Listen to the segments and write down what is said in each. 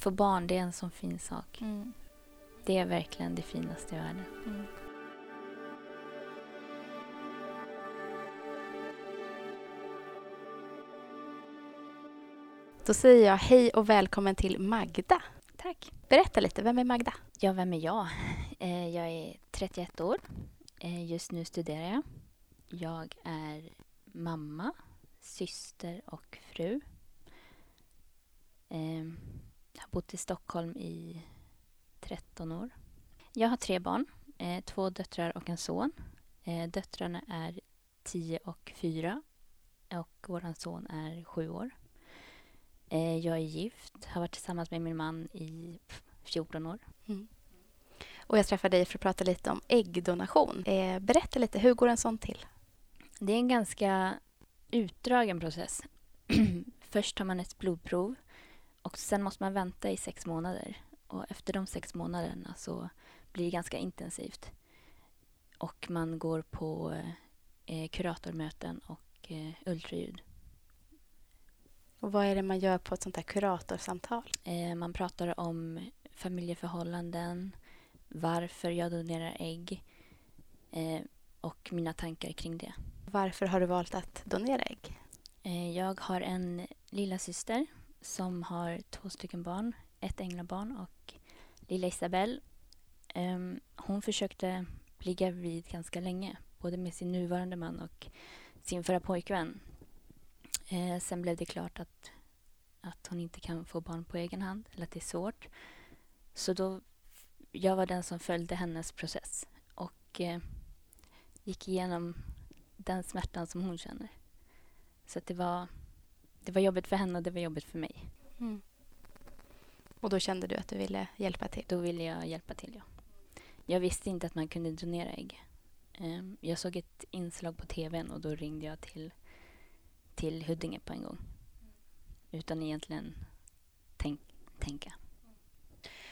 Att få barn, det är en sån fin sak. Mm. Det är verkligen det finaste i världen. Mm. Då säger jag hej och välkommen till Magda. Tack. Berätta lite, vem är Magda? Ja, vem är jag? Eh, jag är 31 år. Eh, just nu studerar jag. Jag är mamma, syster och fru. Jag har bott i Stockholm i 13 år. Jag har tre barn, eh, två döttrar och en son. Eh, döttrarna är 10 och 4 och vår son är 7 år. Eh, jag är gift, har varit tillsammans med min man i 14 år. Och jag träffade dig för att prata lite om äggdonation. Eh, berätta lite, hur går en sån till? Det är en ganska utdragen process. Först tar man ett blodprov och sen måste man vänta i sex månader. Och efter de sex månaderna så blir det ganska intensivt. Och man går på eh, kuratormöten och eh, ultraljud. Och vad är det man gör på ett sånt här kuratorsamtal? Eh, man pratar om familjeförhållanden, varför jag donerar ägg eh, och mina tankar kring det. Varför har du valt att donera ägg? Eh, Jag har en lilla syster som har två stycken barn, ett änglabarn och lilla Isabelle. Um, Hon försökte bli gravid ganska länge, både med sin nuvarande man och sin förra pojkvän. Uh, Sen blev det klart att, att hon inte kan få barn på egen hand, eller att det är svårt. Så då, jag var den som följde hennes process och uh, gick igenom den smärtan som hon känner. Så att det var, det var jobbigt för henne och det var jobbigt för mig. Mm. Och då kände du att du ville hjälpa till? Då ville jag hjälpa till, ja. Jag visste inte att man kunde donera ägg. Ehm, Jag såg ett inslag på tvn och då ringde jag till, till Huddinge på en gång. Utan egentligen tänk, tänka.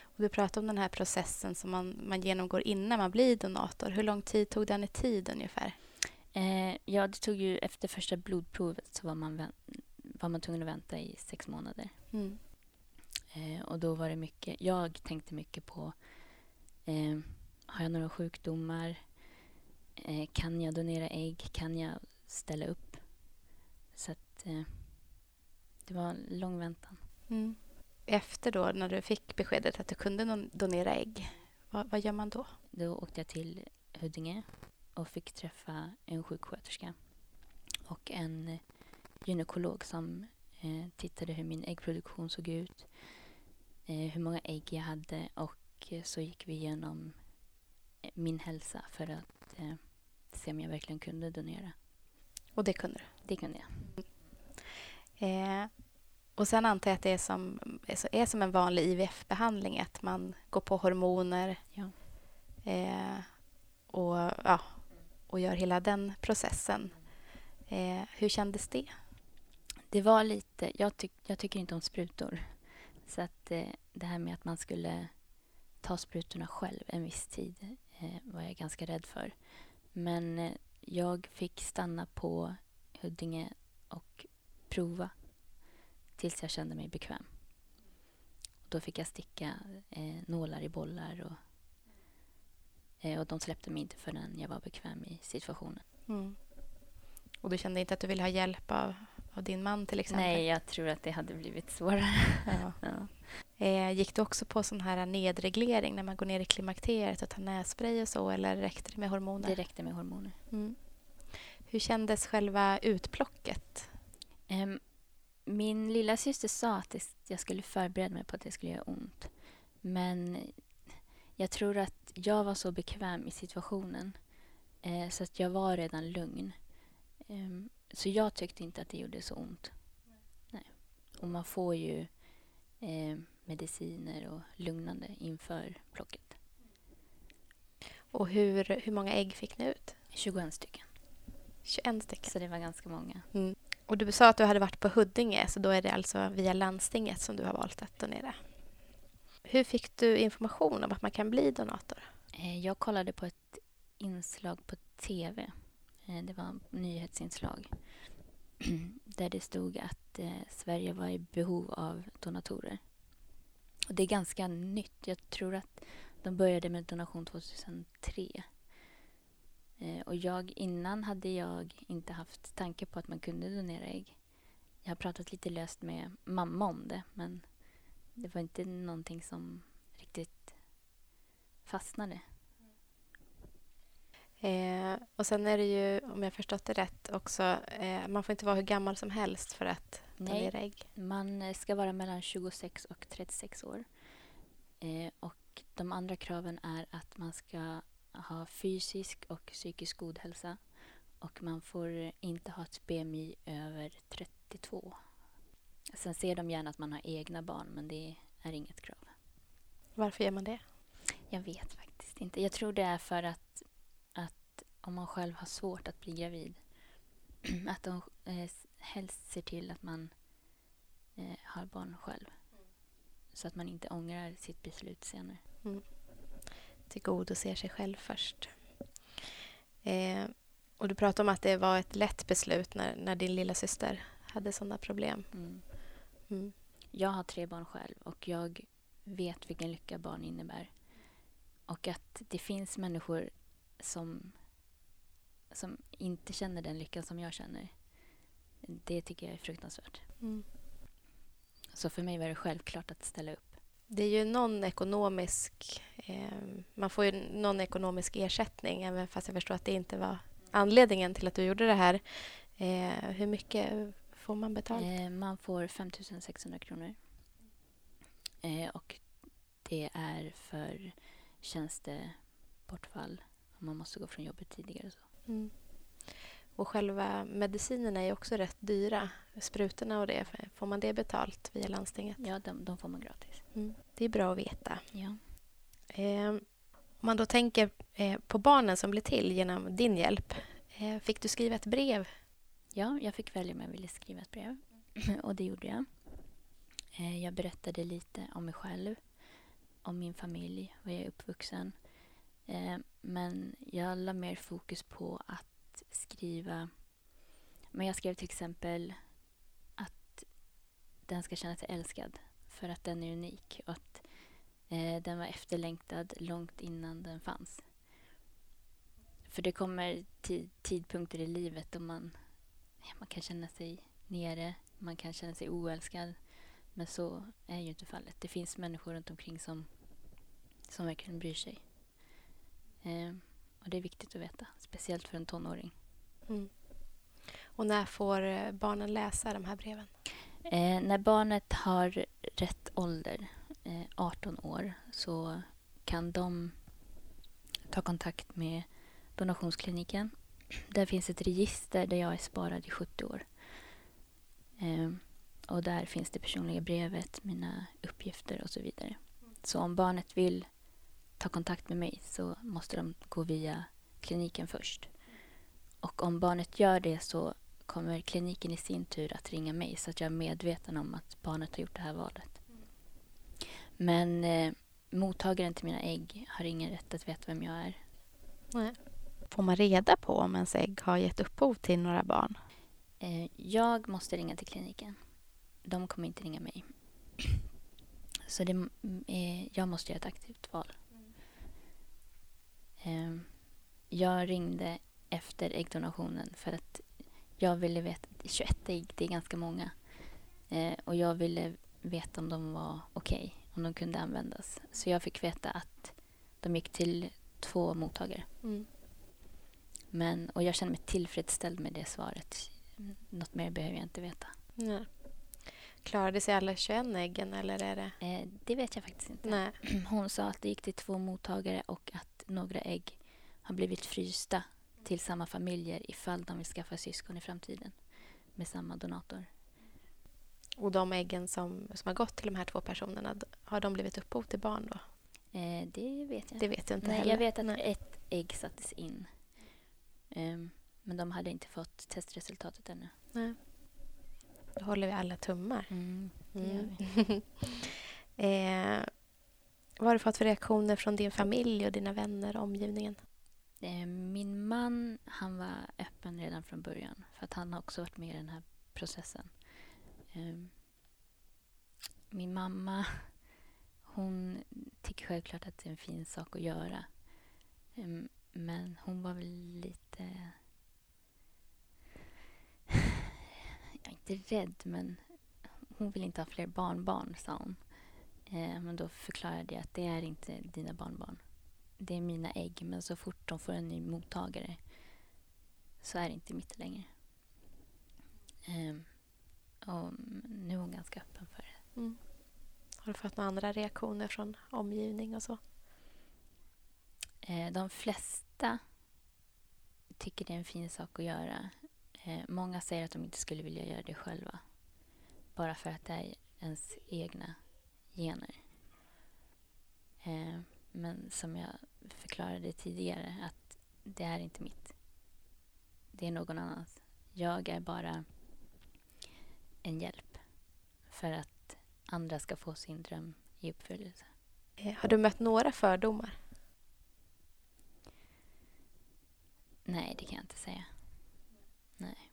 Och du pratade om den här processen som man, man genomgår innan man blir donator. Hur lång tid tog den i tid ungefär? Eh, ja, det tog ju efter första blodprovet så var man, var man tvungen att vänta i sex månader. Mm. Eh, och då var det mycket, jag tänkte mycket på, eh, har jag några sjukdomar? Eh, kan jag donera ägg? Kan jag ställa upp? Så att eh, det var en lång väntan. Mm. Efter då, när du fick beskedet att du kunde donera ägg, vad, vad gör man då? Då åkte jag till Huddinge och fick träffa en sjuksköterska och en gynekolog som eh, tittade hur min äggproduktion såg ut, eh, hur många ägg jag hade och eh, så gick vi igenom eh, min hälsa för att eh, se om jag verkligen kunde donera. Och det kunde du? Det kunde jag. Eh, och sen antar jag att det är som, är så- är som en vanlig IVF-behandling, att man går på hormoner Ja. eh, och, ja, och gör hela den processen. Eh, hur kändes det? Det var lite, jag, tyck, jag tycker inte om sprutor. Så att eh, det här med att man skulle ta sprutorna själv en viss tid eh, var jag ganska rädd för. Men eh, jag fick stanna på Huddinge och prova tills jag kände mig bekväm. Och då fick jag sticka eh, nålar i bollar och, eh, och de släppte mig inte förrän jag var bekväm i situationen. Mm. Och du kände inte att du ville ha hjälp av, av din man till exempel? Nej, jag tror att det hade blivit svårare. Ja. ja. Eh, gick du också på sån här nedreglering när man går ner i klimakteriet och tar nässpray och så eller räckte det med hormoner? Det räckte med hormoner. Mm. Hur kändes själva utplocket? Ehm, min lilla syster sa att jag skulle förbereda mig på att det skulle göra ont. Men jag tror att jag var så bekväm i situationen eh, så att jag var redan lugn. Ehm, så jag tyckte inte att det gjorde så ont. Nej. Och man får ju eh, mediciner och lugnande inför plocket. Och hur, hur många ägg fick ni ut? 21 stycken. 21 stycken. Så det var ganska många. Mm. Och du sa att du hade varit på Huddinge, så då är det alltså via landstinget som du har valt att donera. Hur fick du information om att man kan bli donator? Eh, Jag kollade på ett inslag på tv. Eh, det var ett nyhetsinslag där det stod att eh, Sverige var i behov av donatorer. Och det är ganska nytt. Jag tror att de började med donation 2003. Eh, och jag, innan hade jag inte haft tanke på att man kunde donera ägg. Jag har pratat lite löst med mamma om det men det var inte någonting som riktigt fastnade. Eh, och sen är det ju, om jag förstått det rätt, också eh, man får inte vara hur gammal som helst för att donera ägg. Man eh, ska vara mellan 26 och 36 år. Eh, och de andra kraven är att man ska ha fysisk och psykisk god hälsa och man får inte ha ett BMI över 32. Sen ser de gärna att man har egna barn, men det är inget krav. Varför gör man det? Jag vet faktiskt inte. Jag tror det är för att om man själv har svårt att bli gravid att de eh, helst ser till att man eh, har barn själv. Så att man inte ångrar sitt beslut senare. Mm. Tillgodoser sig själv först. Eh, och du pratade om att det var ett lätt beslut när, när din lilla syster hade sådana problem. Mm. Mm. Jag har tre barn själv och jag vet vilken lycka barn innebär. Och att det finns människor som, som inte känner den lyckan som jag känner. Det tycker jag är fruktansvärt. Mm. Så för mig var det självklart att ställa upp. Det är ju någon ekonomisk... Eh, man får ju någon ekonomisk ersättning även fast jag förstår att det inte var anledningen till att du gjorde det här. Eh, hur mycket får man betalt? Eh, man får 5 600 kronor. Eh, och det är för tjänstebortfall om man måste gå från jobbet tidigare. Så. Mm. och själva medicinerna är också rätt dyra. Sprutorna och det, får man det betalt via landstinget? Ja, de, de får man gratis. Mm. Det är bra att veta. Ja. Eh, om man då tänker eh, på barnen som blev till genom din hjälp. Eh, fick du skriva ett brev? ja, jag fick välja om jag ville skriva ett brev. och det gjorde jag. Eh, jag berättade lite om mig själv, om min familj, var jag är uppvuxen. Men jag la mer fokus på att skriva... Men jag skrev till exempel att den ska känna sig älskad för att den är unik och att eh, den var efterlängtad långt innan den fanns. För det kommer tid, tidpunkter i livet då man, ja, man kan känna sig nere, man kan känna sig oälskad. Men så är ju inte fallet. Det finns människor runt omkring som, som verkligen bryr sig. Eh, och det är viktigt att veta, speciellt för en tonåring. Mm. Och när får eh, barnen läsa de här breven? Eh, när barnet har rätt ålder, eh, 18 år, så kan de ta kontakt med donationskliniken. Där finns ett register där jag är sparad i 70 år. Eh, och där finns det personliga brevet, mina uppgifter och så vidare. Så om barnet vill ta kontakt med mig så måste de gå via kliniken först. Och om barnet gör det så kommer kliniken i sin tur att ringa mig så att jag är medveten om att barnet har gjort det här valet. Men eh, mottagaren till mina ägg har ingen rätt att veta vem jag är. Nej. Får man reda på om ens ägg har gett upphov till några barn? Eh, jag måste ringa till kliniken. De kommer inte ringa mig. Så det, eh, jag måste göra ett aktivt val. Eh, jag ringde efter äggdonationen för att jag ville veta, 21 ägg, det är ganska många. Eh, och jag ville veta om de var okej, om de kunde användas. Så jag fick veta att de gick till två mottagare. Mm. Men, och jag känner mig tillfredsställd med det svaret. Något mer behöver jag inte veta. Nej. Klarade sig alla 21 äggen eller är det... Eh, det vet jag faktiskt inte. Nej. Hon sa att det gick till två mottagare och att några ägg har blivit frysta till samma familjer ifall de vill skaffa syskon i framtiden med samma donator. Och de äggen som, som har gått till de här två personerna, har de blivit upphov till barn då? Eh, det vet jag Det vet inte Nej, heller. jag vet att Nej. ett ägg sattes in. Ehm, men de hade inte fått testresultatet ännu. Nej. Då håller vi alla tummar. Mm, det Mm. gör vi. eh, vad har du fått för reaktioner från din familj och dina vänner och omgivningen? Eh, min man han var öppen redan från början för att han har också varit med i den här processen. Ehm, min mamma hon tycker självklart att det är en fin sak att göra. Ehm, men hon var väl lite... Jag är inte rädd, men hon vill inte ha fler barnbarn, sa hon. Eh, men då förklarade jag att det är inte dina barnbarn. Det är mina ägg, men så fort de får en ny mottagare så är det inte mitt längre. Eh, och nu är hon ganska öppen för det. Mm. Har du fått några andra reaktioner från omgivning och så? Eh, de flesta tycker det är en fin sak att göra. Eh, många säger att de inte skulle vilja göra det själva. Bara för att det är ens egna gener. Eh, men som jag förklarade tidigare att det är inte mitt. Det är någon annans. Jag är bara en hjälp för att andra ska få sin dröm i uppfyllelse. Eh, har du mött några fördomar? Nej, det kan jag inte säga. Nej.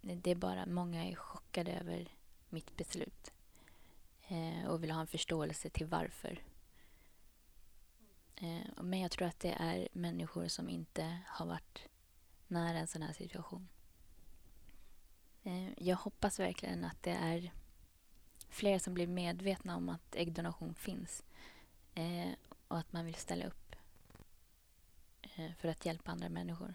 Det är bara många är chockade över mitt beslut Eh, och vill ha en förståelse till varför. Eh, men jag tror att det är människor som inte har varit nära en sån här situation. Eh, jag hoppas verkligen att det är fler som blir medvetna om att äggdonation finns eh, och att man vill ställa upp eh, för att hjälpa andra människor.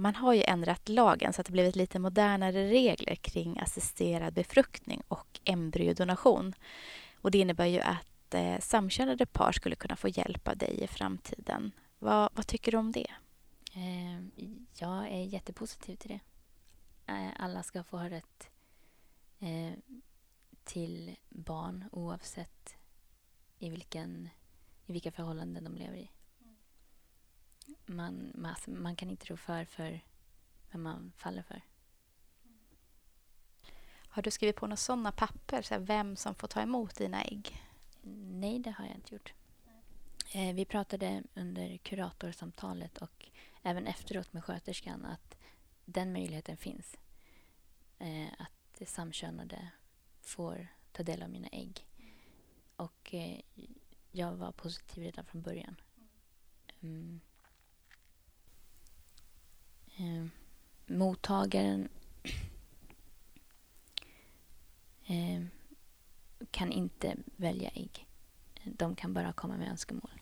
Man har ju ändrat lagen så att det blivit lite modernare regler kring assisterad befruktning och embryodonation. Och det innebär ju att eh, samkönade par skulle kunna få hjälp av dig i framtiden. Vad, vad tycker du om det? Eh, jag är jättepositiv till det. Eh, alla ska få ha rätt eh, till barn oavsett i, vilken, i vilka förhållanden de lever i. Man, man, alltså, man kan inte rå för för vem man faller för. Har du skrivit på några sådana papper, så här, vem som får ta emot dina ägg? Nej, det har jag inte gjort. Eh, vi pratade under kuratorsamtalet och även efteråt med sköterskan att den möjligheten finns. Eh, att samkönade får ta del av mina ägg. Och eh, jag var positiv redan från början. Mm. Eh, mottagaren eh, kan inte välja ägg. De kan bara komma med önskemål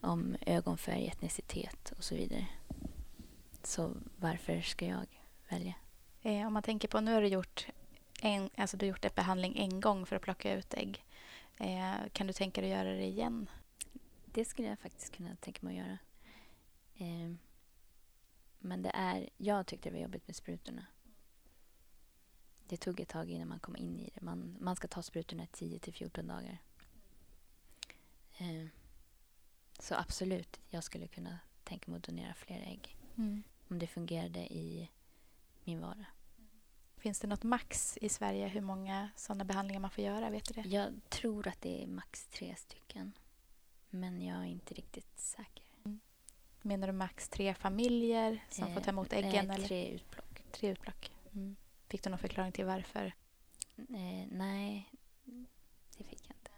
om ögonfärg, etnicitet och så vidare. Så varför ska jag välja? Eh, om man tänker på, nu har du gjort, en, alltså du gjort en behandling en gång för att plocka ut ägg. Eh, kan du tänka dig att göra det igen? Det skulle jag faktiskt kunna tänka mig att göra. Eh, men det är, jag tyckte det var jobbigt med sprutorna. Det tog ett tag innan man kom in i det. Man, man ska ta sprutorna 10 till 14 dagar. Eh, så absolut, jag skulle kunna tänka mig att donera fler ägg. Mm. Om det fungerade i min vardag. Finns det något max i Sverige hur många sådana behandlingar man får göra? Vet du det? Jag tror att det är max tre stycken. Men jag är inte riktigt säker. Menar du max tre familjer som Eh, får ta emot nej, äggen? eller? Tre utplock. tre utplock. Mm. Fick du någon förklaring till varför? Eh, nej, det fick jag inte.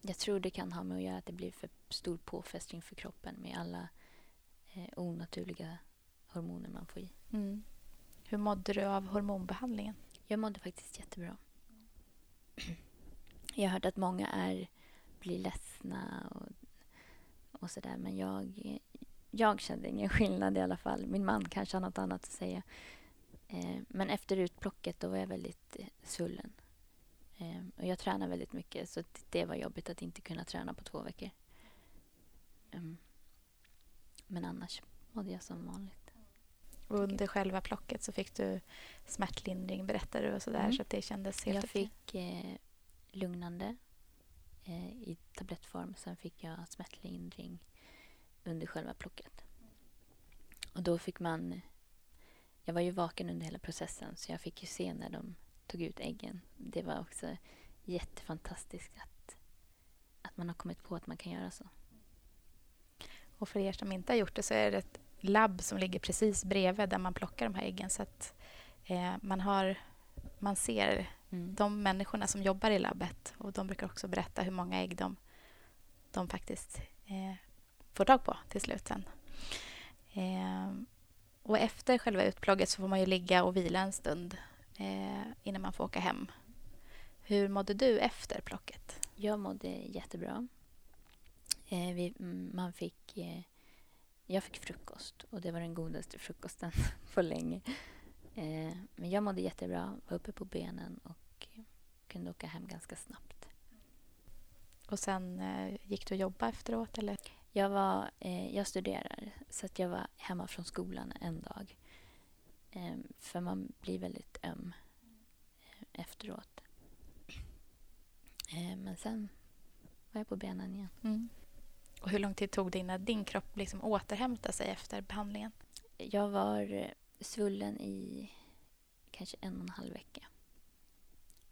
Jag tror det kan ha med att göra att det blir för stor påfrestning för kroppen med alla eh, onaturliga hormoner man får i. Mm. Hur mådde du av hormonbehandlingen? Jag mådde faktiskt jättebra. Jag har hört att många är, blir ledsna och, och sådär men jag, jag kände ingen skillnad i alla fall. Min man kanske har något annat att säga. Eh, men efter utplocket då var jag väldigt eh, svullen. Eh, och jag tränar väldigt mycket så det- var jobbigt att inte kunna träna på två veckor. Mm. Men annars mådde jag som vanligt. Och under själva plocket så fick du smärtlindring berättade du och sådär Mm. så att det kändes helt Jag okej. fick eh, lugnande eh, i tablettform. Sen fick jag smärtlindring under själva plocket. Och då fick man... Jag var ju vaken under hela processen så jag fick ju se när de tog ut äggen. Det var också jättefantastiskt att, att man har kommit på att man kan göra så. Och för er som inte har gjort det så är det ett labb som ligger precis bredvid där man plockar de här äggen så att eh, man, har, man ser Mm. de människorna som jobbar i labbet och de brukar också berätta hur många ägg de, de faktiskt eh, får tag på till slut. Eh, och efter själva utplogget så får man ju ligga och vila en stund eh, innan man får åka hem. Hur mådde du efter plocket? Jag mådde jättebra. Eh, vi, man fick, eh, jag fick frukost och det var den godaste frukosten på länge. Eh, men jag mådde jättebra, var uppe på benen och kunde åka hem ganska snabbt. Och sen eh, gick du och jobba efteråt? Eller? Jag, var, eh, jag studerar så att jag var hemma från skolan en dag. Eh, för man blir väldigt öm eh, efteråt. Eh, men sen var jag på benen igen. Mm. Och hur lång tid tog det innan din kropp liksom återhämtade sig efter behandlingen? Jag var eh, svullen i kanske en och en halv vecka.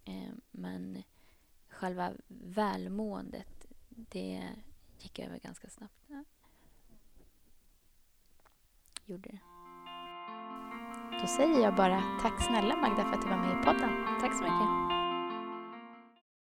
Eh, men själva välmåendet, det gick över ganska snabbt. Gjorde det. Då säger jag bara tack snälla Magda för att du var med i podden. Tack så mycket.